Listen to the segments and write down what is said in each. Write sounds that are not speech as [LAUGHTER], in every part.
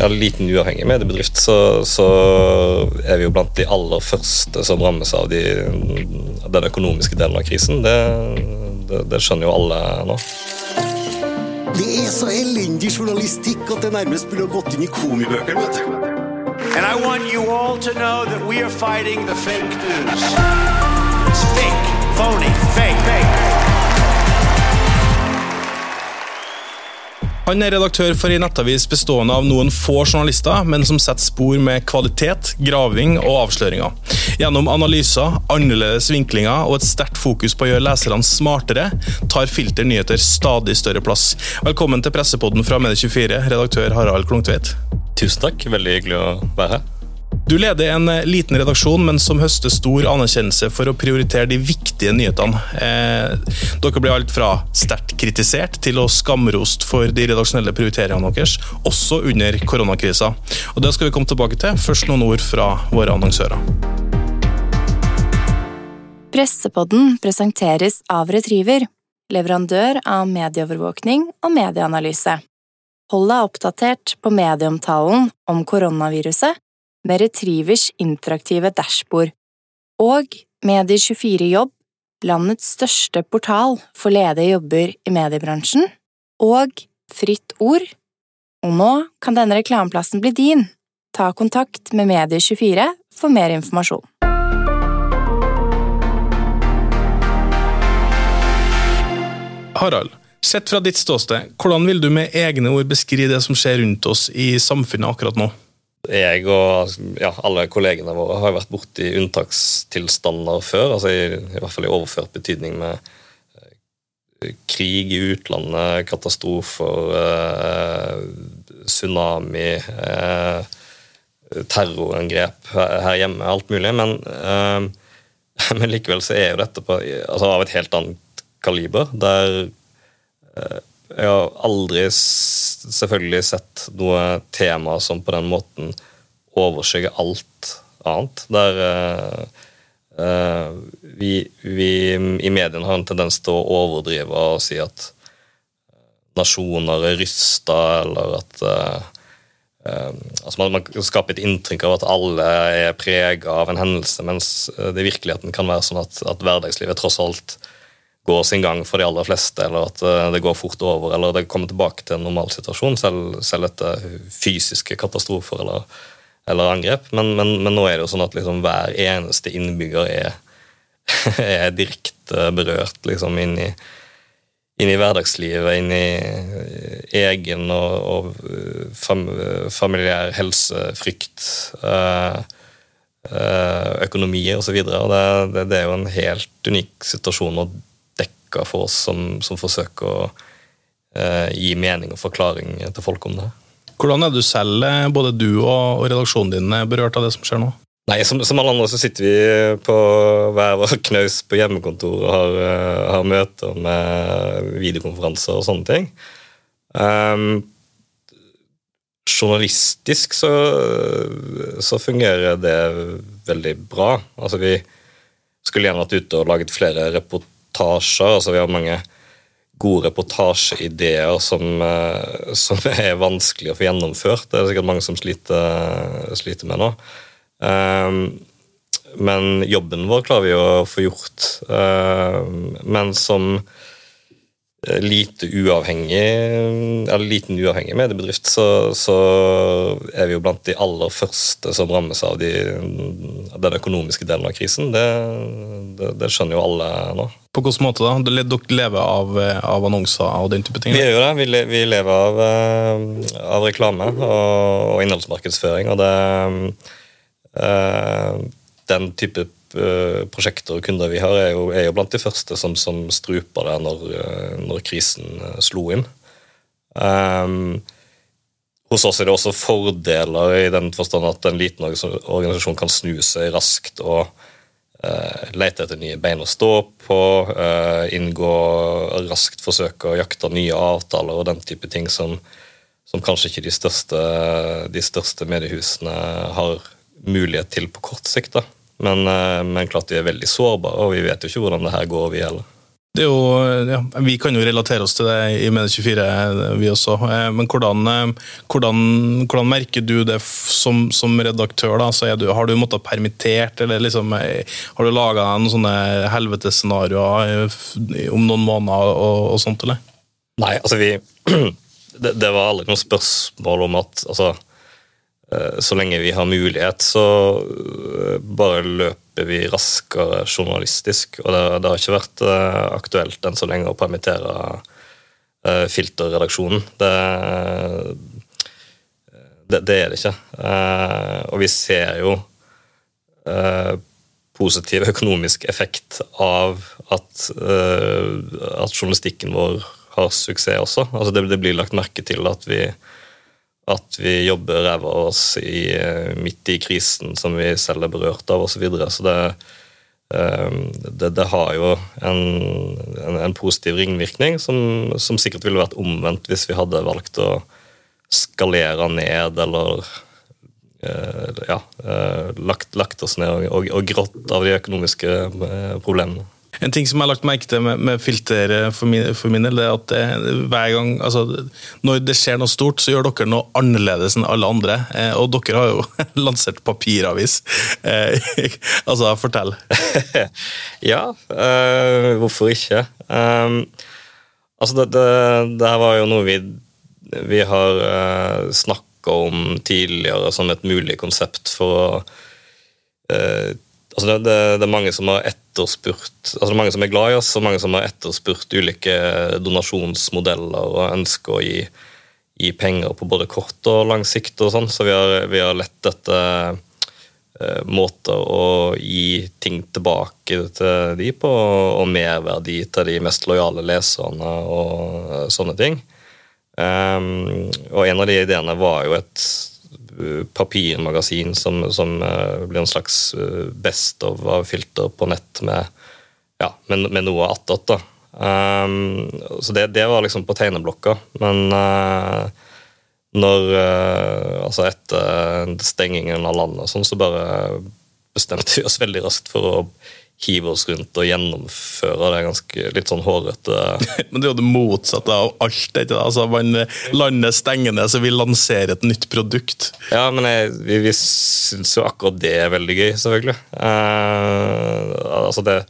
ja, liten uavhengig mediebedrift, så, så, er vi jo blant de aller første som rammes av de, den økonomiske delen av krisen. Det, det, det skjønner jo alle nå. Det er så elendig journalistikk at det nærmest burde gått inn i komibøkene. vet du. And I want you all to know that we are fighting the fake news. It's fake, phony, fake, fake. Han er redaktør for ei nettavis bestående av noen få journalister, men som setter spor med kvalitet, graving og avsløringer. Gjennom analyser, annerledes vinklinger og et sterkt fokus på å gjøre leserne smartere, tar Filter nyheter stadig større plass. Velkommen til pressepodden fra Medie24, redaktør Harald Klungtveit. Tusen takk, veldig hyggelig å være her. Du leder en eh, liten redaksjon, men som høster stor anerkjennelse for å prioritere de viktige nyhetene. Eh, dere blir alt fra sterkt kritisert til å skamrost for de redaksjonelle prioriteringene deres, også under koronakrisa. Og Det skal vi komme tilbake til. Først noen ord fra våre annonsører. Pressepodden presenteres av Retriever, leverandør av medieovervåkning og medieanalyse. Hold deg oppdatert på medieomtalen om koronaviruset med Retrievers interaktive dashbord. Og Medie24jobb, landets største portal for ledige jobber i mediebransjen. Og Fritt Ord. Og nå kan denne reklameplassen bli din. Ta kontakt med Medie24 for mer informasjon. Harald, sett fra ditt ståsted, hvordan vil du med egne ord beskrive det som skjer rundt oss i samfunnet akkurat nå? Jeg og ja, alle kollegene våre har vært borti unntakstilstander før. altså i, i, hvert fall i overført betydning med eh, krig i utlandet, katastrofer, eh, tsunami, eh, terrorangrep her hjemme, alt mulig. Men, eh, [LAUGHS] men, likevel så er jo dette på, altså av et helt annet kaliber. der eh, jeg har aldri selvfølgelig sett noe tema som på den måten overskygger alt annet. Der uh, vi, vi, i mediene har en tendens til å overdrive og si at nasjoner er rysta, eller at uh, altså man, man skaper et inntrykk av at alle er prega av en hendelse, mens det i virkeligheten kan være sånn at, at hverdagslivet tross alt går sin gang for de aller fleste, eller at eh, det går fort over, eller det kommer tilbake til en normal situasjon, selv, selv etter fysiske katastrofer eller, eller angrep. Men, men, men, nå er det jo sånn at liksom hver eneste innbygger er, [LAUGHS] er direkte berørt liksom inn i, inn i hverdagslivet, inn i egen og, og fam, familiær helsefrykt. Økonomi osv. Det, det, det er jo en helt unik situasjon å dekke for oss som, som forsøker å eh, gi mening og forklaring til folk om det. Hvordan er du selv, eh, både du og, redaksjonen din, eh, berørt av det som skjer nå? Nei, som, som, alle andre så sitter vi på hver vår knaus på hjemmekontor og har, uh, har, møter med videokonferanser og sånne ting. Um, journalistisk så, så, fungerer det veldig bra. Altså, vi skulle gjerne vært ute og laget flere reportasjer. altså Vi har mange gode reportasjeideer som, eh, som [LAUGHS] er vanskelig å få gjennomført. Det er sikkert mange som sliter, sliter med nå. Um, men jobben vår klarer vi å få gjort. Um, men som Eh, lite uavhengig, eller liten uavhengig mediebedrift, så, så, er vi jo blant de aller første som rammes av de, den økonomiske delen av krisen. Det, det, det, skjønner jo alle nå. På hvilken måte da? Dere lever av, av, annonser og den type ting? Vi gjør det. Vi, vi lever av, eh, av reklame og, og, innholdsmarkedsføring. og det øh, Den type Eh, prosjekter og kunder vi har, er jo, er jo blant de første som, som struper det når, eh, når, krisen eh, slo inn. Um, hos oss er det også fordeler i den forstand at en liten organisasjon kan snu seg raskt og lete etter nye bein å stå på, uh, inngå raskt forsøke å jakte nye avtaler og den type ting som, som kanskje ikke de største, de største mediehusene har mulighet til på kort sikt. Men, eh, men, klart de er veldig sårbare, og vi vet jo ikke hvordan det her går, vi heller. Det er jo, ja, Vi kan jo relatere oss til det i Medie24, vi også. Eh, men hvordan, eh, hvordan, hvordan merker du det som, som redaktør? da? Du, har du måttet permittert, eller liksom, eh, har du laga noen sånne helvetesscenarioer om noen måneder og, og, sånt, eller? Nei, altså vi [CLEARS THROAT] det, det var aldri noe spørsmål om at altså, så lenge vi har mulighet, så bare løper vi raskere journalistisk. Og det, det har ikke vært uh, aktuelt enn så lenge å permittere filterredaksjonen. Det, det, det, er det ikke. Og vi ser jo positiv økonomisk effekt av at, at journalistikken vår har suksess også. Altså det, blir lagt merke til at vi at vi jobber ræva av oss i, eh, midt i krisen som vi selv er berørt av, osv. Så, videre. så det, eh, det, det, har jo en, en, en positiv ringvirkning som, som, sikkert ville vært omvendt hvis vi hadde valgt å skalere ned eller eh, ja, lagt, lagt oss ned og, og, og grått av de økonomiske problemene. En ting som jeg har lagt merke til med, med filter eh, for for min, del, er at det, hver gang, altså, når det skjer noe stort, så gjør dere noe annerledes enn alle andre. Eh, og dere har jo [LAUGHS] lansert papiravis. Eh, [LAUGHS] altså, fortell. [LAUGHS] ja, øh, hvorfor ikke? Um, altså, det, det, det, her var jo noe vi, vi har uh, snakka om tidligere som et mulig konsept for å uh, Altså det, det, det, er mange som har etterspurt altså det er mange som er glad i oss, og mange som har etterspurt ulike donasjonsmodeller og ønsker å gi, gi penger på både kort og lang sikt. og sånn, Så vi har, vi har lett etter eh, måter å gi ting tilbake til de på, og merverdi til de mest lojale leserne og eh, sånne ting. Um, og en av de ideene var jo et papirmagasin som, som uh, blir en slags uh, best of av filter på nett med, ja, med, med noe attåt. Um, så det, det, var liksom på tegneblokka. Men uh, når Altså etter stengingen av landet og sånn, så bare bestemte vi oss veldig raskt for å hive oss rundt og gjennomføre det ganske litt sånn hårete [LAUGHS] Men det er jo det motsatte av alt. ikke Altså, man, lander stengende, så vi lanserer et nytt produkt. Ja, men jeg, vi, vi syns jo akkurat det er veldig gøy, selvfølgelig. Uh, altså det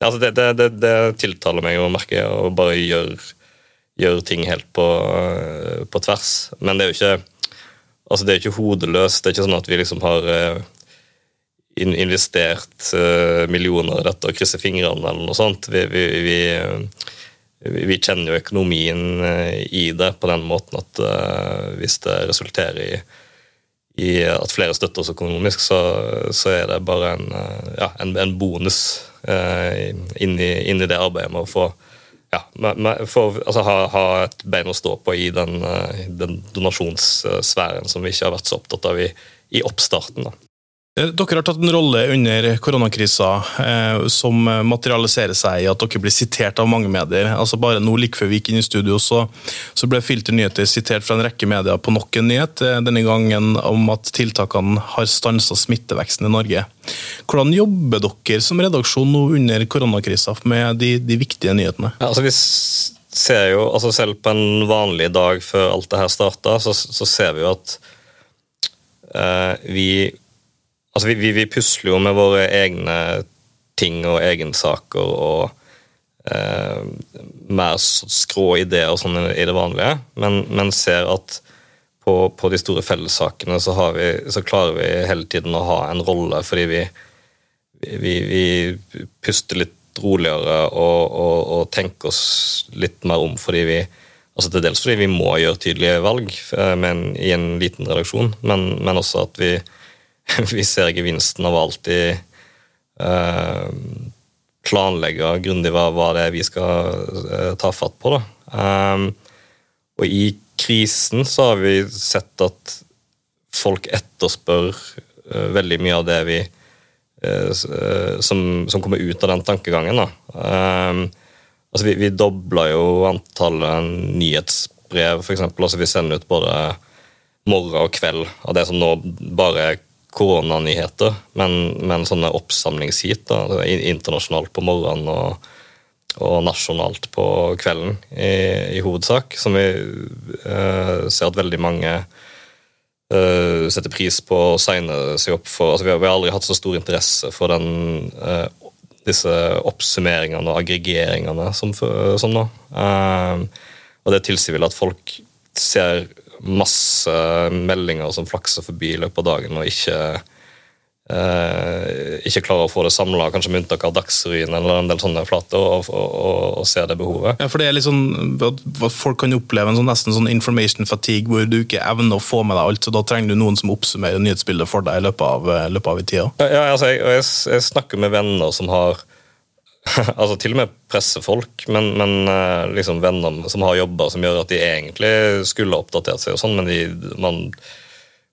Altså det, det, det, det, tiltaler meg å merke å bare gjøre gjør ting helt på, på, tvers. Men det er jo ikke altså det er ikke hodeløst. Det er ikke sånn at vi liksom har uh, investert uh, millioner i dette og krysser fingrene eller noe sånt. Vi, vi, vi, vi kjenner jo økonomien uh, i det på den måten at hvis det resulterer i, i, at flere støtter oss økonomisk, så, så er det bare en, ja, en, en bonus inni, inni, det arbeidet med å få ja, for, altså, ha, ha, et bein å stå på i den, den donasjonssfæren som vi ikke har vært så opptatt av i, i oppstarten. da. Eh, dere har tatt en rolle under koronakrisa eh, som materialiserer seg i at dere blir sitert av mange medier. Altså Bare nå like før vi gikk inn i studio, så, så ble Filter nyheter sitert fra en rekke medier på nok en nyhet, eh, denne gangen om at tiltakene har stansa smitteveksten i Norge. Hvordan jobber dere som redaksjon nå under koronakrisa med de, de viktige nyhetene? Ja, altså vi ser jo, altså Selv på en vanlig dag før alt det her starta, så, så ser vi jo at eh, vi Altså, vi, vi, vi, pusler jo med våre egne ting og egensaker og eh, mer skrå ideer og sånn i det vanlige, men, men ser at på, på, de store fellessakene så, vi, så, klarer vi hele tiden å ha en rolle fordi vi, vi, puster litt roligere og, og, og, tenker oss litt mer om fordi vi altså Til dels fordi vi må gjøre tydelige valg eh, en, i en liten redaksjon, men, men også at vi [LAUGHS] vi ser gevinsten av alltid eh, planlegge grundig hva, hva, det er vi skal eh, ta fatt på. Um, og i krisen så har vi sett at folk etterspør eh, veldig mye av det vi eh, som, som, kommer ut av den tankegangen. Um, altså vi, vi dobla jo antallet nyhetsbrev, f.eks. Altså vi sender ut både morgen og kveld av det som nå bare er koronanyheter, men, men sånne oppsamlingsheat internasjonalt på morgenen og og nasjonalt på kvelden, i, i hovedsak. Som vi eh, ser at veldig mange eh, setter pris på å signe seg opp for. Altså, vi, har, vi har aldri hatt så stor interesse for den, eh, disse oppsummeringene og aggregeringene som, som nå. Eh, og det tilsier vel at folk ser masse meldinger som flakser forbi i løpet av dagen, og ikke eh, ikke klarer å få det samla, kanskje med unntak av Dagsrevyen eller en del sånne flater, og, og, og, og ser det behovet. Ja, for det er litt sånn at Folk kan oppleve en sånn, nesten sånn information fatigue, hvor du ikke evner å få med deg alt, så da trenger du noen som oppsummerer nyhetsbildet for deg i løpet av, eh, løpet av tida. Ja, ja, altså, jeg, jeg, jeg snakker med venner som har [LAUGHS] altså Til og med pressefolk, men, men eh, liksom venner som har jobber som gjør at de egentlig skulle oppdatert seg, og sånn, men de, man,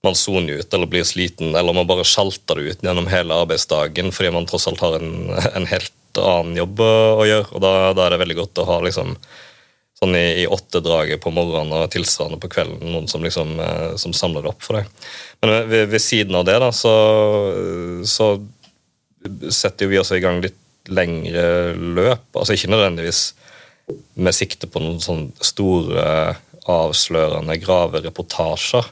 man soner ut eller blir sliten, eller man bare sjalter det ut gjennom hele arbeidsdagen fordi man tross alt har en, [LAUGHS] en helt annen jobb å, gjøre. og da, da er det veldig godt å ha liksom sånn i, i åttedraget på morgenen og tilsvarende på kvelden, noen som liksom eh, som samler det opp for deg. Men ved, ved siden av det da, så, så setter vi også i gang litt lengre løp. altså Ikke nødvendigvis med sikte på noen sånn store, avslørende, grave reportasjer,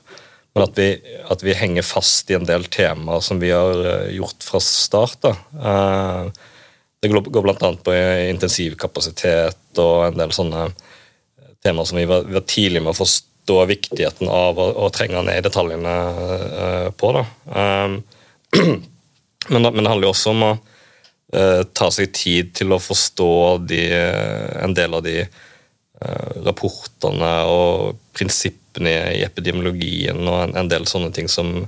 men at vi, at vi henger fast i en del temaer som vi har eh, gjort fra start. da. Eh, Det går bl.a. på intensivkapasitet og en del sånne temaer som vi var, vi var tidlig med å forstå viktigheten av å, å trenge ned detaljene eh, på. da. Eh, [CLEARS THROAT] men, men det handler jo også om å eh, ta seg tid til å forstå de, en del av de eh, rapportene og prinsippene i epidemiologien og en, en del sånne ting som,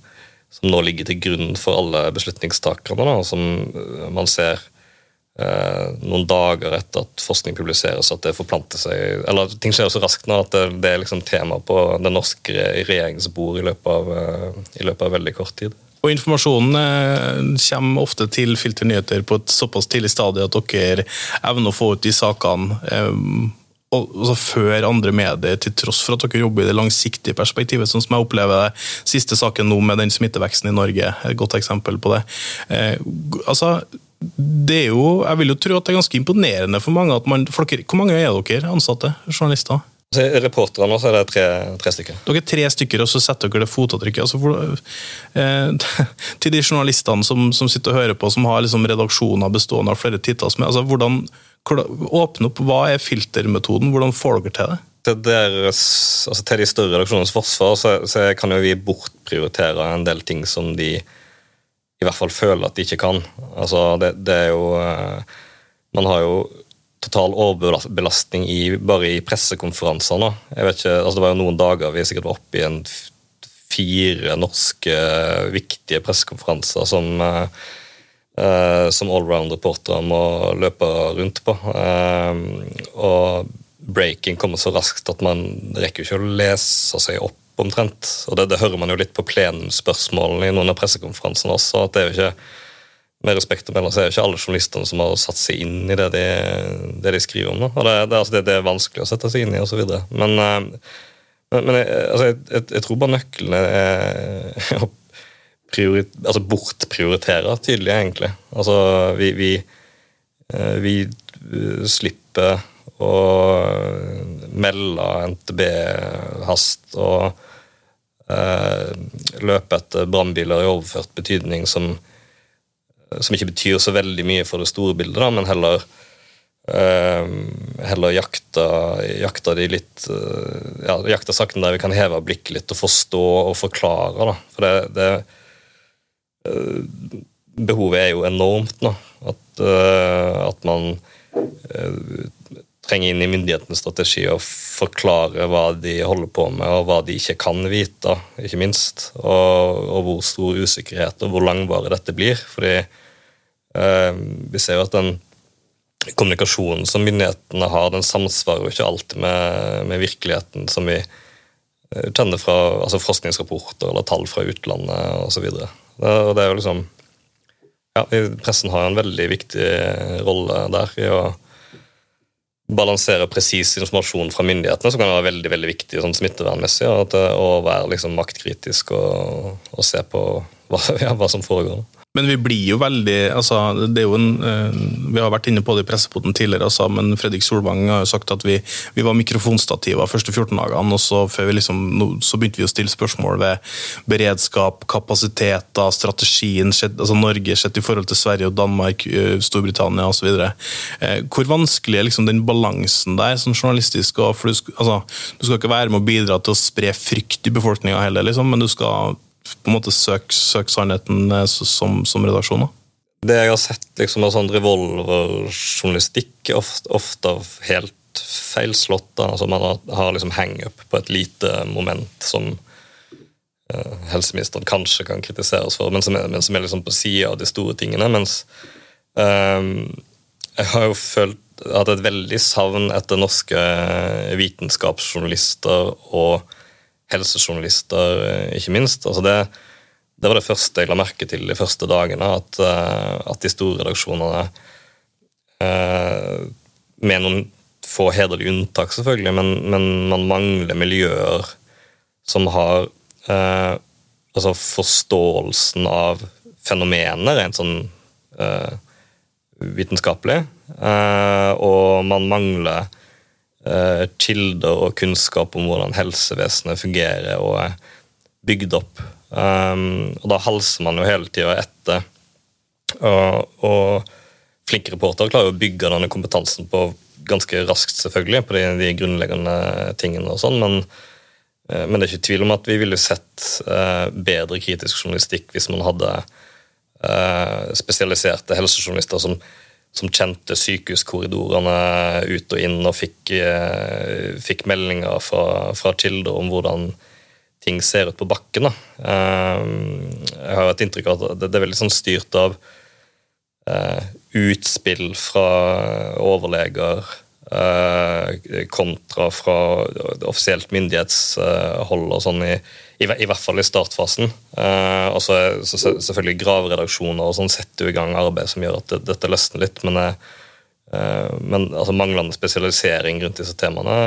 som nå ligger til grunn for alle beslutningstakerne, da, som eh, man ser eh, noen dager etter at forskning publiseres, at det forplanter seg Eller ting skjer så raskt nå at det, det er liksom tema på den norske regjeringsbord i løpet av, eh, i løpet av veldig kort tid. Og informasjonen eh, kommer ofte til Filter nyheter på et såpass tidlig stadie at dere evner å få ut de sakene eh, altså før andre medier, til tross for at dere jobber i det langsiktige perspektivet, sånn som jeg opplever det. Siste saken nå med den smitteveksten i Norge, et godt eksempel på det. Eh, altså, det er jo, Jeg vil jo tro at det er ganske imponerende for mange. at man, for Hvor mange er dere ansatte journalister? Så reporterne også er det tre, tre stykker. Dere er tre stykker, og så setter dere det fotavtrykket. Altså, for, eh, [LAUGHS] til de journalistene som, som sitter og hører på, som har liksom redaksjoner bestående av flere titalls altså, hvordan, hvordan, Åpne opp, hva er filtermetoden? Hvordan får dere til det? Til, deres, altså til de større redaksjonenes forsvar så, så kan jo vi bortprioritere en del ting som de i hvert fall føler at de ikke kan. Altså, det, det er jo eh, Man har jo total overbelastning i, bare i pressekonferanser nå. Jeg vet ikke, altså Det var jo noen dager vi sikkert var oppe i en fire norske viktige pressekonferanser som eh, som allround-reportere må løpe rundt på. Eh, og breaking kommer så raskt at man rekker jo ikke å lese seg opp omtrent. Og det, det hører man jo litt på plenumsspørsmålene i noen av pressekonferansene også. at det er jo ikke med respekt å melde, så er det ikke alle journalistene som har satt seg inn i det de, det de skriver om. Da. Og det, det, altså, det, det er vanskelig å sette seg inn i, osv. Men, eh, men, men jeg, altså, jeg, jeg, jeg tror bare nøklene er [LAUGHS] å altså bortprioritere tydelig, egentlig. Altså, vi, vi, eh, vi eh, slipper å melde NTB-hast og eh, løpe etter brannbiler i overført betydning som som ikke betyr så veldig mye for det store bildet, da, men heller eh, heller jakta, jakta de litt eh, ja, jakta sakene der vi kan heve blikket litt og forstå og forklare. Da. For det, det eh, Behovet er jo enormt nå. At, eh, at man eh, trenger inn i myndighetenes strategi og forklare hva de holder på med, og hva de ikke kan vite, ikke minst. Og, og hvor stor usikkerhet og hvor langvarig dette blir. Fordi eh, vi ser jo at den kommunikasjonen som myndighetene har, den samsvarer jo ikke alltid med, med virkeligheten som vi eh, kjenner fra altså forskningsrapporter eller tall fra utlandet osv. Og det er jo liksom ja, Pressen har en veldig viktig rolle der i å balansere presis informasjon fra myndighetene, som kan være veldig veldig viktig sånn smittevernmessig, at, å være liksom maktkritisk og, og se på hva, [LAUGHS] ja, hva som foregår. Men vi blir jo veldig altså, det er jo en, eh, Vi har vært inne på det i pressepoten tidligere, altså, men Fredrik Solvang har jo sagt at vi, vi var mikrofonstativer første 14 dagene. og så, vi liksom, så begynte vi å stille spørsmål ved beredskap, kapasiteter, strategien, altså Norge sett i forhold til Sverige og Danmark, eh, Storbritannia osv. Eh, hvor vanskelig er liksom den balansen der, sånn journalistisk? Og, for du, altså, du skal ikke være med å bidra til å spre frykt i befolkninga heller, liksom, men du skal på en måte søke, søk sannheten eh, som, som redaksjon? da? Det jeg har sett liksom, av sånn revolverjournalistikk, er ofte, ofte helt feilslått. Altså, man har, har liksom hang-up på et lite moment som eh, helseministeren kanskje kan kritiseres for, men som er, men som er liksom på sida av de store tingene. Mens eh, jeg har jo følt hatt et veldig savn etter norske vitenskapsjournalister og helsejournalister, eh, ikke minst. Altså det, det, var det første jeg la merke til de første dagene, at, eh, at de store redaksjonene eh, Med noen få hederlige unntak, selvfølgelig, men, men, man mangler miljøer som har eh, altså forståelsen av fenomenet rent sånn eh, vitenskapelig. Eh, og man mangler kilder og kunnskap om hvordan helsevesenet fungerer og er bygd opp. Um, og da halser man jo hele tida etter. Og, og flinke reportere klarer å bygge denne kompetansen på ganske raskt, selvfølgelig, på de, de grunnleggende tingene og sånn, men, uh, men, det er ikke tvil om at vi ville sett uh, bedre kritisk journalistikk hvis man hadde spesialiserte helsejournalister som som kjente sykehuskorridorene ut og inn og fikk, eh, fikk meldinger fra, fra, kilder om hvordan ting ser ut på bakken. Da. Eh, jeg har et inntrykk av at det, er veldig sånn styrt av eh, utspill fra overleger kontra fra offisielt myndighetshold og sånn i, i, I, hvert fall i startfasen. Uh, og så så selvfølgelig graveredaksjoner og sånn setter jo i gang arbeid som gjør at det, dette løsner litt. Men, uh, men altså, manglende spesialisering rundt disse temaene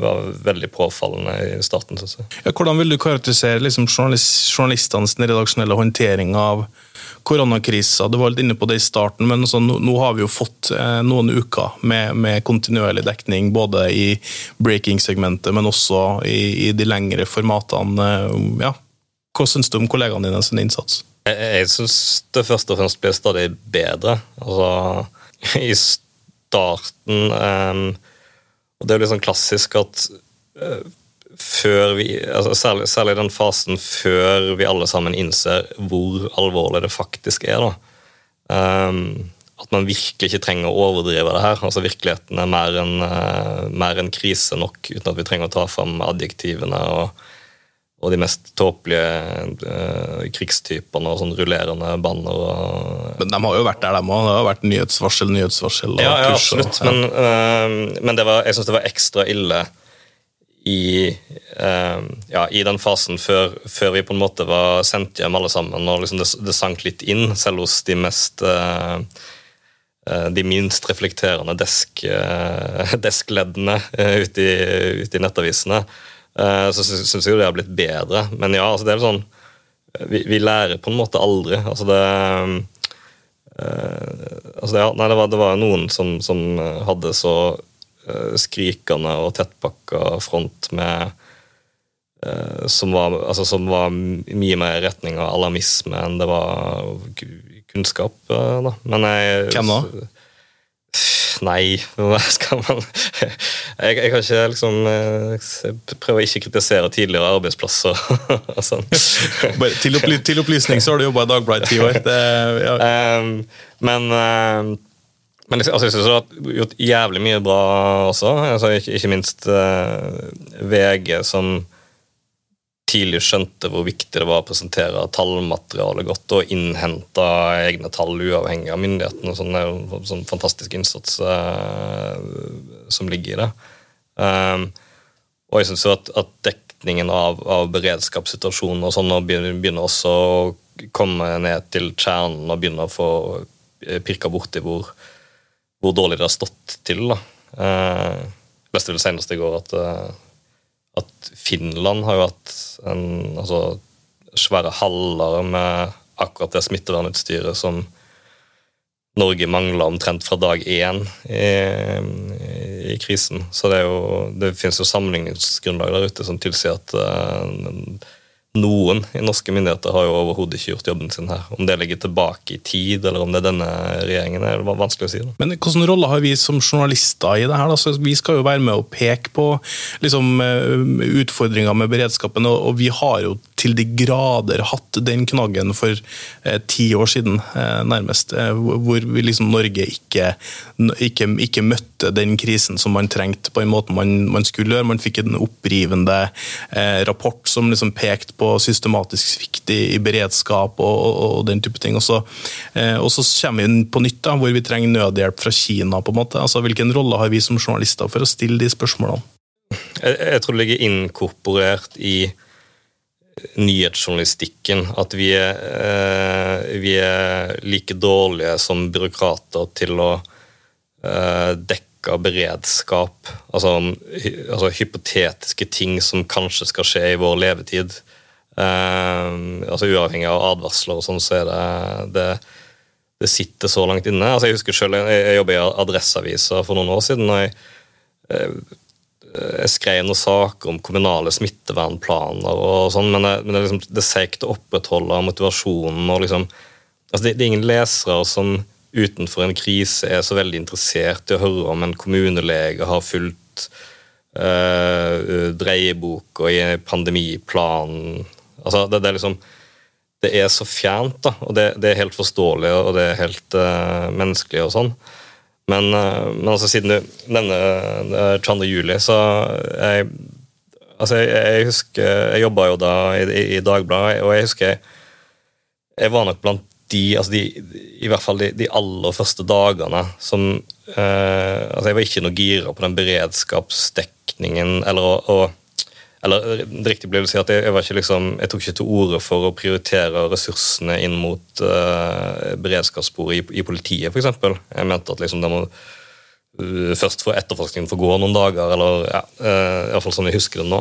var veldig påfallende i starten. Synes jeg. Ja, hvordan vil du karakterisere liksom, journalist, journalistenes redaksjonelle håndtering av koronakrisa. Du var litt inne på det i starten, men altså, nå, nå, har vi jo fått eh, noen uker med, med, kontinuerlig dekning, både i breaking-segmentet, men også i, i, de lengre formatene. Ja. Hva syns du om kollegaene dine sin innsats? Jeg, jeg syns det først og fremst blir stadig bedre. Altså, I starten um, Og det er jo litt sånn klassisk at uh, før vi, altså særlig, særlig, den fasen før vi alle sammen innser hvor alvorlig det faktisk er. Um, at man virkelig ikke trenger å overdrive det her. altså Virkeligheten er mer enn uh, en krise nok, uten at vi trenger å ta fram adjektivene og, og de mest tåpelige uh, krigstypene og sånn rullerende banner. Og, men de har jo vært der, de òg. Det har vært nyhetsvarsel, nyhetsvarsel. ja, ja, absolutt. Og, ja. Men, uh, men var, jeg syns det var ekstra ille i, eh, ja, i den fasen før, før, vi på en måte var sendt hjem alle sammen, og liksom det, det, sank litt inn, selv hos de mest eh de minst reflekterende desk, eh, [LAUGHS] deskleddene ute, i, ute, i, nettavisene, så syns jeg det har blitt bedre. Men ja, altså det er sånn vi, vi, lærer på en måte aldri. Altså det altså ja, nei, det, var, det var noen som, som hadde så skrikende og tettpakka front med eh, som var, altså, som var, mye mer i retning av alarmisme enn det var kunnskap. Eh, da. Men jeg Hvem da? Nei, [LAUGHS] hva skal man Jeg, jeg kan ikke liksom jeg prøver å ikke kritisere tidligere arbeidsplasser. [LAUGHS] sånn. [LAUGHS] til, opply til, opplysning så har du jobba i Dagbladet i ti år. Det, ja. um, men um, men altså, jeg synes du har gjort jævlig mye bra også. Altså, ikke, ikke, minst uh, eh, VG, som tidlig skjønte hvor viktig det var å presentere tallmateriale godt og innhente egne tall uavhengig av myndighetene. Sånn, det er sånn fantastisk innsats uh, som ligger i det. Um, og jeg syns at, at, dekningen av, av beredskapssituasjoner og sånn begynner, begynner også å komme ned til kjernen og begynner å få pirka borti hvor hvor dårlig det har stått til. da. Eh, leste vel senest i går at, eh, at, Finland har jo hatt en, altså, svære haller med akkurat det smittevernutstyret som Norge mangla omtrent fra dag én i, i, krisen. Så det, er jo, det finnes jo sammenligningsgrunnlag der ute som tilsier at uh, noen i norske myndigheter har jo overhodet ikke gjort jobben sin her. Om det ligger tilbake i tid, eller om det er denne regjeringen, er det vanskelig å si. Men hvilken rolle har vi som journalister i det her? Altså, vi skal jo være med å peke på liksom, eh, utfordringer med beredskapen, og, vi har jo til de grader hatt den knaggen for eh, ti år siden, eh, nærmest. Eh, hvor liksom Norge ikke, ikke, ikke, møtte den krisen som man trengte på en måte man, man skulle gjøre. Man fikk en opprivende rapport som liksom pekte på systematisk svikt i, i beredskap og, og, og, den type ting. Og så, og så kommer vi på nytt, da, hvor vi trenger nødhjelp fra Kina. på en måte. Altså, Hvilken rolle har vi som journalister for å stille de spørsmålene? Jeg, jeg tror det ligger inkorporert i nyhetsjournalistikken. At vi er, eh, vi er, like dårlige som byråkrater til å eh, dekke beredskap. Altså, altså, hypotetiske ting som kanskje skal skje i vår levetid. Eh, altså Uavhengig av advarsler og sånn, så er det, det, det sitter så langt inne. Altså, jeg husker selv, jeg, jeg jobba i Adresseavisa for noen år siden. og jeg jeg skrev noen saker om kommunale smittevernplaner, og sånn, men, det, men det, liksom, det seigt å opprettholde motivasjonen. og liksom, altså det, det, er ingen lesere som utenfor en krise er så veldig interessert i å høre om en kommunelege har fulgt øh, dreieboka i pandemiplanen. Altså, det, er liksom det er så fjernt, da, og det er helt forståelig og det er helt øh, menneskelig. og sånn. Men, uh, men altså, siden du nevner 22. juli, så jeg, altså, jeg, jeg husker Jeg jobba jo da i, i, Dagbladet, og jeg husker jeg, var nok blant de, altså de, i hvert fall de, de aller første dagene som eh, altså Jeg var ikke noe gira på den beredskapsdekningen eller å eller det riktige blir å si at jeg, jeg, liksom, jeg, tok ikke til orde for å prioritere ressursene inn mot uh, beredskapssporet i, i politiet, f.eks. Jeg mente at liksom, det må uh, først få etterforskningen få gå noen dager, eller ja, uh, i hvert fall sånn jeg husker det nå.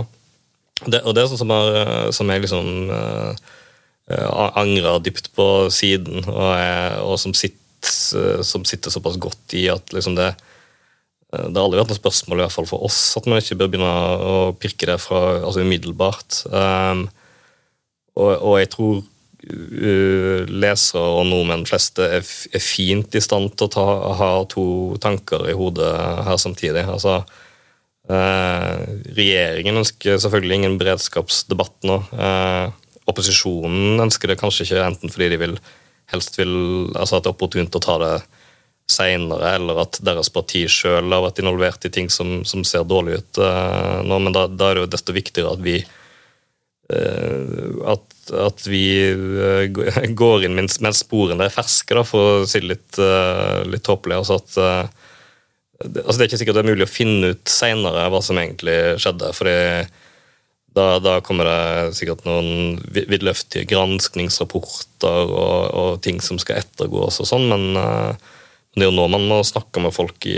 Det, og det er sånn som, er, som jeg liksom uh, angrer dypt på siden, og, jeg, og som, sitter, som, sitter, såpass godt i at liksom det Eh, det har aldri vært noe spørsmål i hvert fall for oss at man ikke bør begynne å pirke det fra, altså umiddelbart. Um, og, og, jeg tror uh, lesere og nordmenn fleste er, er, fint i stand til å ta, ha to tanker i hodet her samtidig. Altså, uh, regjeringen ønsker selvfølgelig ingen beredskapsdebatt nå. Uh, opposisjonen ønsker det kanskje ikke, enten fordi de vil helst vil, altså at det er opportunt å ta det seinere, eller at deres parti sjøl har vært involvert i ting som, som ser dårlig ut uh, nå. Men da, da, er det jo desto viktigere at vi uh, at, at, vi uh, [LAUGHS] går inn mens, mens, sporene er ferske, da, for å si det litt, litt tåpelig. Altså at det, altså det er ikke sikkert det er mulig å finne ut seinere hva som egentlig skjedde. fordi da, da, kommer det sikkert noen vidløftige granskningsrapporter og, og, ting som skal ettergås og sånn, men det er jo nå man må snakke med folk i,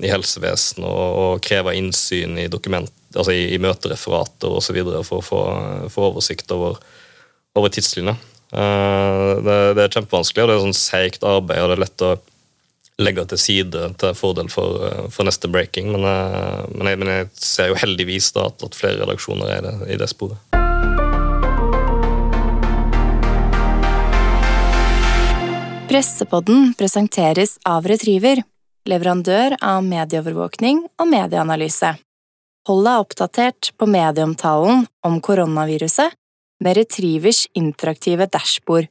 i helsevesenet og, og, kreve innsyn i dokument, altså i, i møtereferater osv. for å få, oversikt over, over tidslinja. Uh, det, det, er kjempevanskelig, og det er sånn seigt arbeid, og det er lett å legge til side til fordel for, for neste breaking. Men, uh, men, jeg, men, jeg, ser jo heldigvis da at, at flere redaksjoner er det, i det sporet. Pressepodden presenteres av Retriever, leverandør av medieovervåkning og medieanalyse. Hold deg oppdatert på medieomtalen om koronaviruset med Retrievers interaktive dashbord.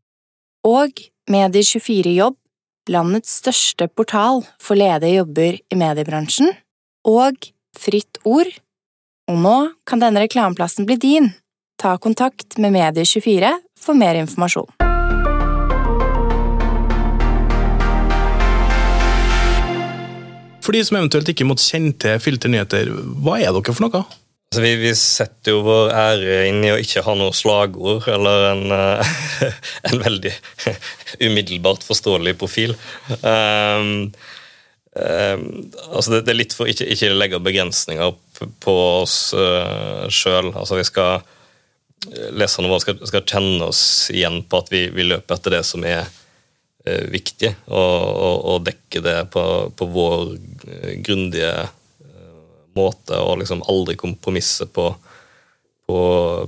Og Medie24 Jobb, landets største portal for ledige jobber i mediebransjen. Og Fritt Ord. Og nå kan denne reklameplassen bli din. Ta kontakt med Medie24 for mer informasjon. For de som eventuelt ikke måtte kjenne til Filternyheter, hva er dere for noe? Altså, vi, vi, setter jo vår ære inn i å ikke ha noe slagord eller en, uh, [LAUGHS] en veldig [LAUGHS] umiddelbart forståelig profil. Um, um, altså det, det, er litt for ikke, ikke legge begrensninger på oss uh, sjøl. Altså vi skal leserne våre skal, skal, kjenne oss igjen på at vi, vi løper etter det som er eh, viktig, å, å, å, dekke det på, på vår eh, grundige eh, måte, og liksom aldri kompromisse på, på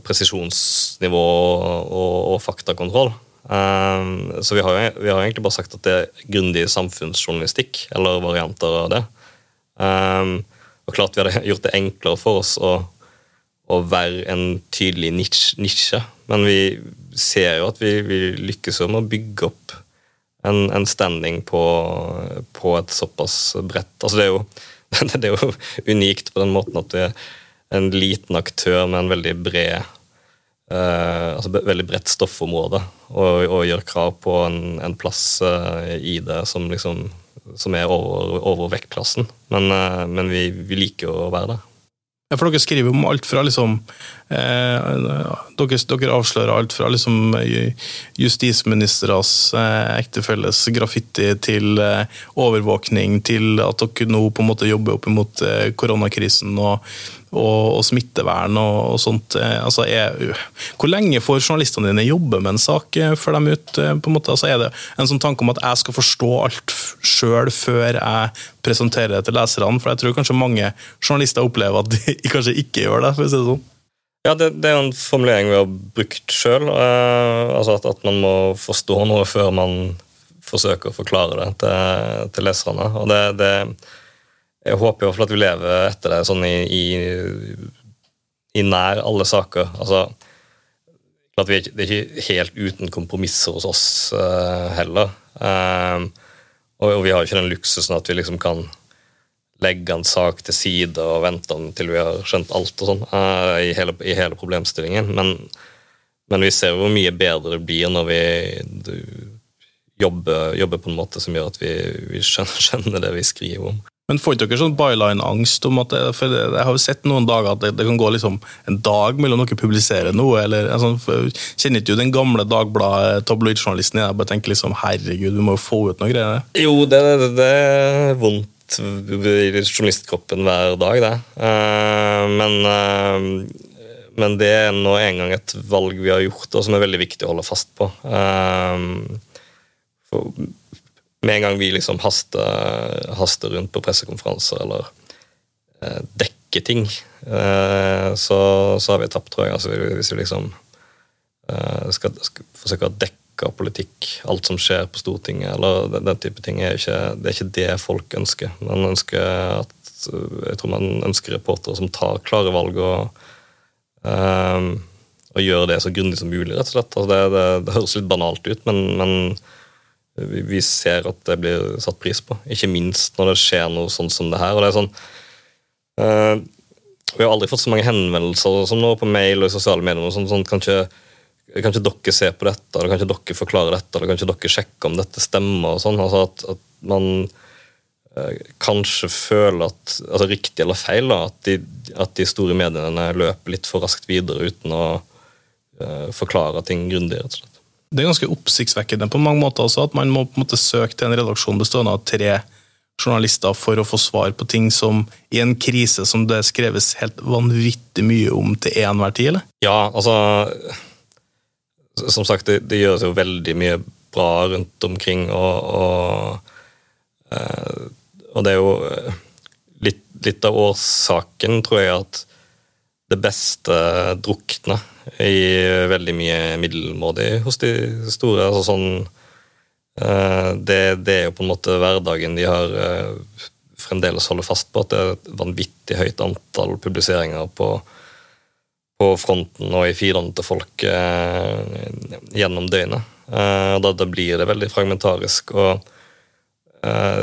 presisjonsnivå og, og faktakontroll. Um, så vi har, vi har egentlig bare sagt at det er grundig samfunnsjournalistikk, eller varianter av det. Um, og klart vi hadde [LAUGHS] gjort det enklere for oss å å være en tydelig nisje. Men vi ser jo at vi, vi lykkes jo med å bygge opp en, en standing på, på, et såpass bredt altså det er, jo, [LAUGHS] det er jo unikt på den måten at du er en liten aktør med en veldig bred uh, altså veldig bredt stoffområde og, og, gjør krav på en, en plass uh, i det som liksom som er over, over vektklassen. Men, uh, men vi, vi liker å være der. For dere skriver om alt fra liksom eh, dere, dere, avslører alt fra liksom justisministeres eh, ektefelles graffiti til eh, overvåkning, til at dere nå på en måte jobber opp mot eh, koronakrisen og og, og smittevern og, og sånt. Eh, altså, er, hvor lenge får journalistene dine jobbe med en sak eh, før de ute? Eh, på en måte? Altså, er det en sånn tanke om at jeg skal forstå alt sjøl før jeg presenterer det til leserne? For jeg tror kanskje mange journalister opplever at de [LAUGHS] kanskje ikke gjør det. for å si det sånn. Ja, det, det, er en formulering vi har brukt sjøl. Eh, altså at, at, man må forstå noe før man forsøker å forklare det til, til leserne. Og det, det jeg håper i hvert fall at vi lever etter det sånn i, i, i nær alle saker. Altså, at vi, Det er ikke helt uten kompromisser hos oss uh, heller. Um, og, og, vi har jo ikke den luksusen at vi liksom kan legge en sak til side og vente til vi har skjønt alt og sånn uh, i, i, hele, problemstillingen. Men, men, vi ser hvor mye bedre det blir når vi jobber, jobber på en måte som gjør at vi, vi skjønner, [LAUGHS] skjønner det vi skriver om. Men får ikke dere sånn byline-angst om at for Jeg har jo sett noen dager at det, det, kan gå liksom en dag mellom dere publiserer noe. eller altså, Kjenner ikke du den gamle Dagbladet-tabloidjournalisten? Jeg bare tenker liksom, herregud, vi må jo få ut noe greier. Jo, det, det, det er vondt i journalistkroppen hver dag, det. Uh, men, uh, men det er nå en gang et valg vi har gjort, og som er veldig viktig å holde fast på. Uh, for med en gang vi liksom haster, haster rundt på pressekonferanser eller eh, dekker ting, eh, så, så, har vi tapt, tror jeg. Altså, hvis vi liksom eh, skal, skal, forsøke å dekke politikk, alt som skjer på Stortinget, eller den, den type ting, er ikke, det er ikke det folk ønsker. Man ønsker at, jeg tror man ønsker reportere som tar klare valg og, um, og gjør det så grundig som mulig, rett og slett. Altså, det, det, det, høres litt banalt ut, men, men vi ser at det blir satt pris på. Ikke minst når det skjer noe sånn som det her. og det er sånn uh, Vi har aldri fått så mange henvendelser som nå på mail og i sosiale medier. sånn, sånn kan, ikke, kan ikke dere se på dette, eller kan ikke dere forklare dette, eller kan ikke dere sjekke om dette stemmer? og sånn, altså at, at man uh, kanskje føler at altså Riktig eller feil, da, at de, at de store mediene løper litt for raskt videre uten å uh, forklare ting grundig. rett og slett. Det er ganske oppsiktsvekkende på mange måter også, at man må på en måte søke til en redaksjon bestående av tre journalister for å få svar på ting som i en krise som det skreves helt vanvittig mye om til enhver tid, eller? Ja, altså Som sagt, det, det, gjøres jo veldig mye bra rundt omkring, og, og, eh, og det er jo litt, litt av årsaken, tror jeg, at det beste drukne i veldig mye middelmådig hos de store. altså sånn eh, det, det, er jo på en måte hverdagen de har eh, fremdeles holder fast på, at det er et vanvittig høyt antall publiseringer på, på fronten og i feedene til folk eh, gjennom døgnet. Da, da, blir det veldig fragmentarisk. og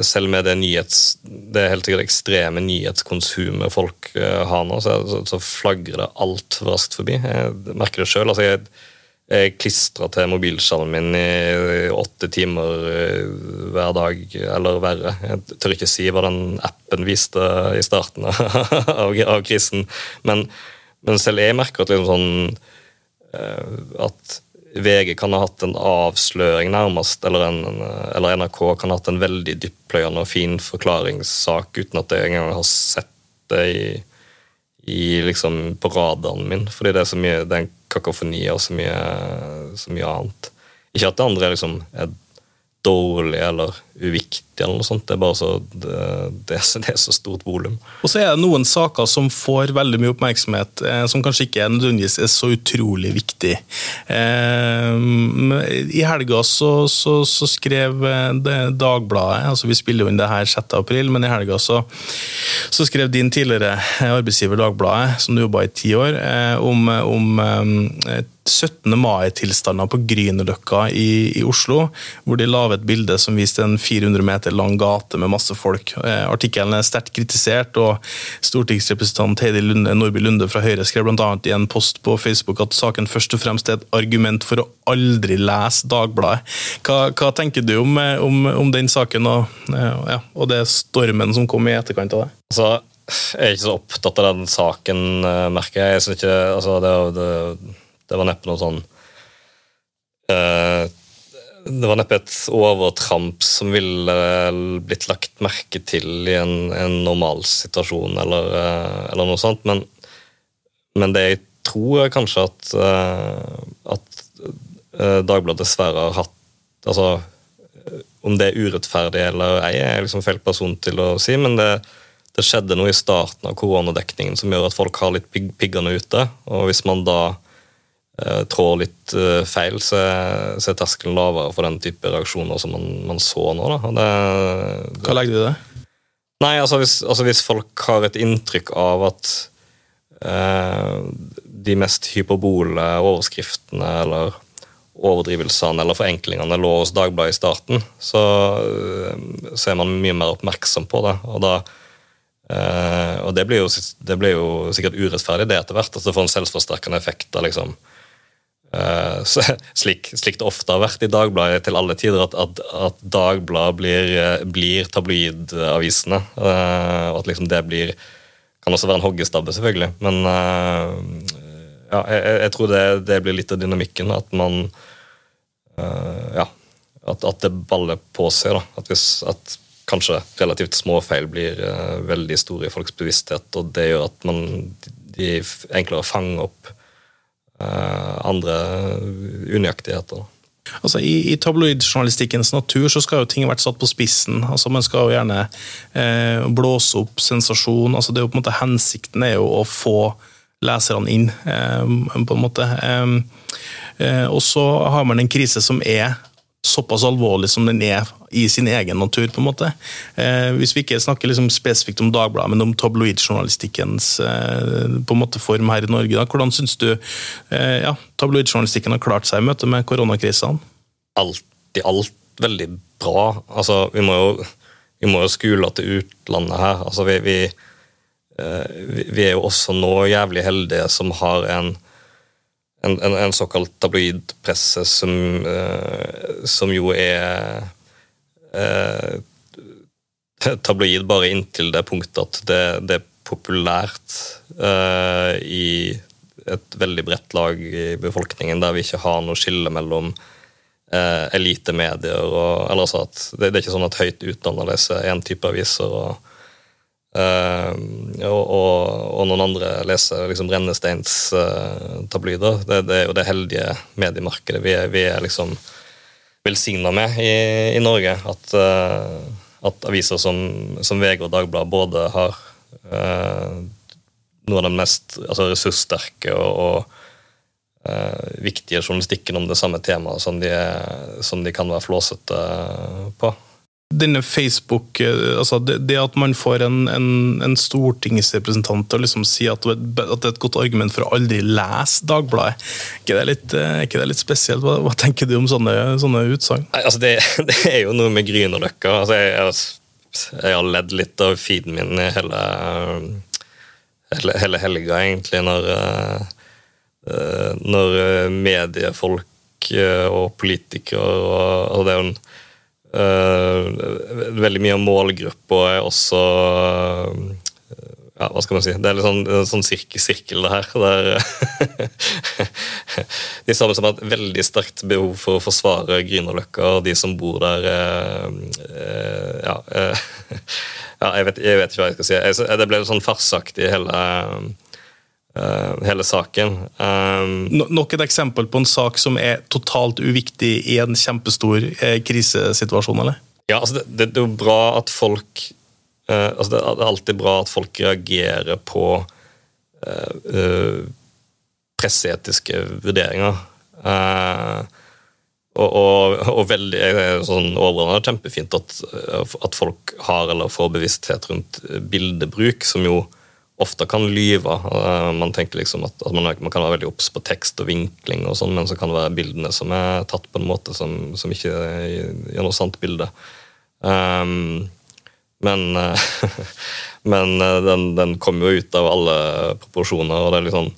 selv med det, nyhets, det helt sikkert ekstreme nyhetskonsumet folk eh, har nå, så, så flagrer det altfor raskt forbi. Jeg merker det sjøl. Altså jeg, jeg klistrer til mobilskjermen min i åtte timer eh, hver dag, eller verre. Jeg tør ikke si hva den appen viste i starten [LAUGHS] av krisen, men, men, selv jeg merker at liksom sånn at VG kan ha hatt en avsløring, nærmest, eller, en, eller NRK kan ha hatt en veldig dyptpløyende og fin forklaringssak uten at jeg engang har sett det i, i liksom på radaren min. Fordi det er så mye, det er en kakofoni og så mye, så mye annet. Ikke at det andre er liksom er dårlig eller uviktig, eller noe sånt. Det er bare så, det, det, det er så stort volum. Og så er det noen saker som får veldig mye oppmerksomhet, eh, som kanskje ikke nødvendigvis er så utrolig viktig. Eh, I helga så, så, så skrev eh, Dagbladet, altså vi spiller jo inn det her 6. april, men i helga så, så skrev din tidligere arbeidsgiver Dagbladet, som du jobba i ti år, eh, om, om eh, 17. mai-tilstander på Grünerløkka i, i, Oslo, hvor de la et bilde som viste en 400 meter lang gate med masse folk. Eh, artikkelen er sterkt kritisert, og stortingsrepresentant Heidi Lunde, Nordby Lunde fra Høyre skrev bl.a. i en post på Facebook at saken først og fremst er et argument for å aldri lese Dagbladet. Hva, hva tenker du om, eh, om, om, den saken og, eh, ja, og det stormen som kom i etterkant av det? Altså, jeg er ikke så opptatt av den saken, merker jeg. jeg synes ikke, altså, det, det det var neppe noe sånn uh, Det var neppe et overtramp som ville blitt lagt merke til i en, en normalsituasjon eller, uh, eller noe sånt, men, men, det jeg tror er kanskje at, uh, at Dagbladet dessverre har hatt altså, Om det er urettferdig eller ei, er liksom feil person til å si, men det, det skjedde noe i starten av koronadekningen som gjør at folk har litt pig piggene ute. og Hvis man da Eh, trår litt eh, feil, så er, så er terskelen lavere for den type reaksjoner som man, man så nå. Det, det, Hva legger du i det? Nei, altså hvis, altså hvis, folk har et inntrykk av at eh, de mest hyperbole overskriftene eller overdrivelsene eller forenklingene lå hos Dagbladet i starten, så, eh, så, er man mye mer oppmerksom på det. Og, da, eh, og det, blir jo, det, blir jo, sikkert urettferdig, det etter hvert. at Det får en selvforsterkende effekt av liksom, Eh, så, [LAUGHS] slik, slik, det ofte har vært i Dagbladet til alle tider, at, at, at Dagbladet blir, eh, blir tabloidavisene. Uh, og at liksom det blir Kan også være en hoggestabbe, selvfølgelig, men ja, jeg, jeg, tror det, det, blir litt av dynamikken. At man Ja. At, at, det baller på seg. da, At hvis at kanskje relativt små feil blir veldig store i folks bevissthet, og det gjør at man de enklere fanger opp Eh, andre unøyaktigheter. Altså, I, i tabloidjournalistikkens natur så skal jo ting vært satt på spissen. altså Man skal jo gjerne eh, blåse opp sensasjon. altså det er jo på en måte Hensikten er jo å få leserne inn, eh, på en måte. Eh, eh og så har man en krise som er såpass alvorlig som den er i sin egen natur. på en måte. Eh, hvis vi ikke snakker liksom spesifikt om Dagbladet, men om tabloidjournalistikkens eh, form her i Norge, da. hvordan syns du eh, ja, tabloidjournalistikken har klart seg i møte med koronakrisene? Alt i alt veldig bra. Altså, vi må jo, vi må jo skule til utlandet her. Altså, vi, vi, eh, vi er jo også nå jævlig heldige som har en en, en, en såkalt tabloidpresse som, uh, som jo er uh, tabloid bare inntil det punktet at det, det er populært uh, i et veldig bredt lag i befolkningen, der vi ikke har noe skille mellom elitemedier og eller altså at det, det, er ikke sånn at høyt utdanna leser én type aviser. og Uh, og, og, noen andre leser liksom rennesteinstabloider. Uh, det, det er jo det heldige mediemarkedet vi er, vi er liksom velsigna med i, i, Norge. At, uh, at aviser som, som, VG og Dagbladet både har uh, noe av den mest altså ressurssterke og, og viktige journalistikken om det samme temaet som de, som de kan være flåsete på denne Facebook eh, altså det, det, at man får en, en, en stortingsrepresentant til å liksom si at, at, det er et godt argument for å aldri lese Dagbladet, ikke det litt, eh, ikke det litt spesielt? Hva, hva, tenker du om sånne, sånne utsagn? Altså det, [LAUGHS] det, er jo noe med Grünerløkka. Altså jeg, jeg, jeg, har ledd litt av feeden min hele, hele, hele helga, egentlig, når, eh, når mediefolk og politikere og, og Det er jo en veldig mye av målgruppa er også uh, ja, hva skal man si Det er litt sånn, sånn sirkel, sirkel, det her. Der, [LAUGHS] de samme som har et veldig sterkt behov for å forsvare Grünerløkka, og de som bor der uh, ja, [LAUGHS] ja jeg, vet, jeg, vet, ikke hva jeg skal si. Det ble sånn farsaktig hele eh, hele saken. Um, No- Nok et eksempel på en sak som er totalt uviktig i en kjempestor eh, krisesituasjon, eller? Ja, altså det, det, det er jo bra at folk eh, altså Det er alltid bra at folk reagerer på eh, eh, presseetiske vurderinger. Eh, og, og, og veldig eh, sånn overordnet kjempefint at, eh, at folk har eller får bevissthet rundt bildebruk, som jo ofte kan lyve. Eh, Man tenker liksom at, at man, man kan være veldig obs på tekst og vinkling, og sånn, men så kan det være bildene som er tatt på en måte som, som ikke gir noe sant bilde. Um, men eh, [LAUGHS] men den, den kommer jo ut av alle proporsjoner, og det er litt sånn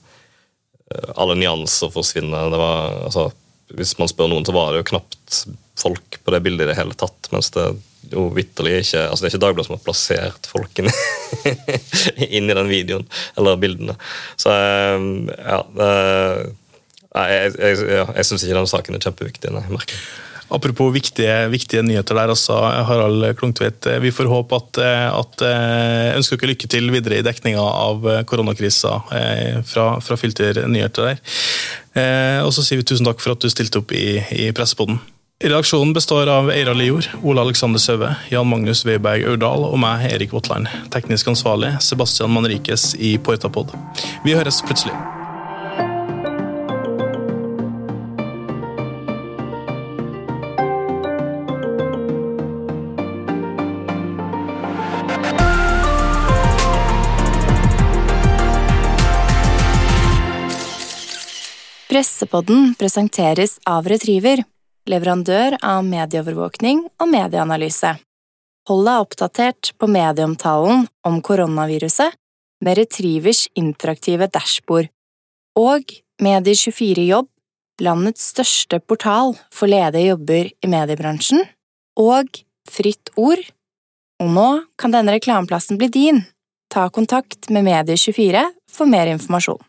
Alle nyanser forsvinner. Var, altså, hvis man spør noen, så var det jo knapt folk på det bildet i det hele tatt. Mens det jo vitterlig ikke altså Det er ikke Dagbladet som har plassert folk [LAUGHS] inn, i den videoen eller bildene. Så eh, ja Nei, jeg, jeg, ja, jeg syns ikke den saken er kjempeviktig. Nei, jeg merker. Apropos viktige, viktige nyheter der, altså, Harald Klungtveit. Vi får håpe at, at eh, ønsker dere lykke til videre i dekninga av koronakrisa eh, fra, fra Filter nyheter der. Eh, og så sier vi tusen takk for at du stilte opp i, i Pressepodden. Redaksjonen består av Eira Lior, Ole Alexander Søve, Jan Magnus Weiberg Aurdal og meg, Erik Votland. Teknisk ansvarlig Sebastian Manrikes i Portapod. Vi høres plutselig. Pressepodden presenteres av Retriever, leverandør av medieovervåkning og medieanalyse. Hold deg oppdatert på medieomtalen om koronaviruset med Retrievers interaktive dashbord. Og Medie24 Jobb, landets største portal for ledige jobber i mediebransjen. Og Fritt Ord. Og nå kan denne reklameplassen bli din. Ta kontakt med Medie24 for mer informasjon.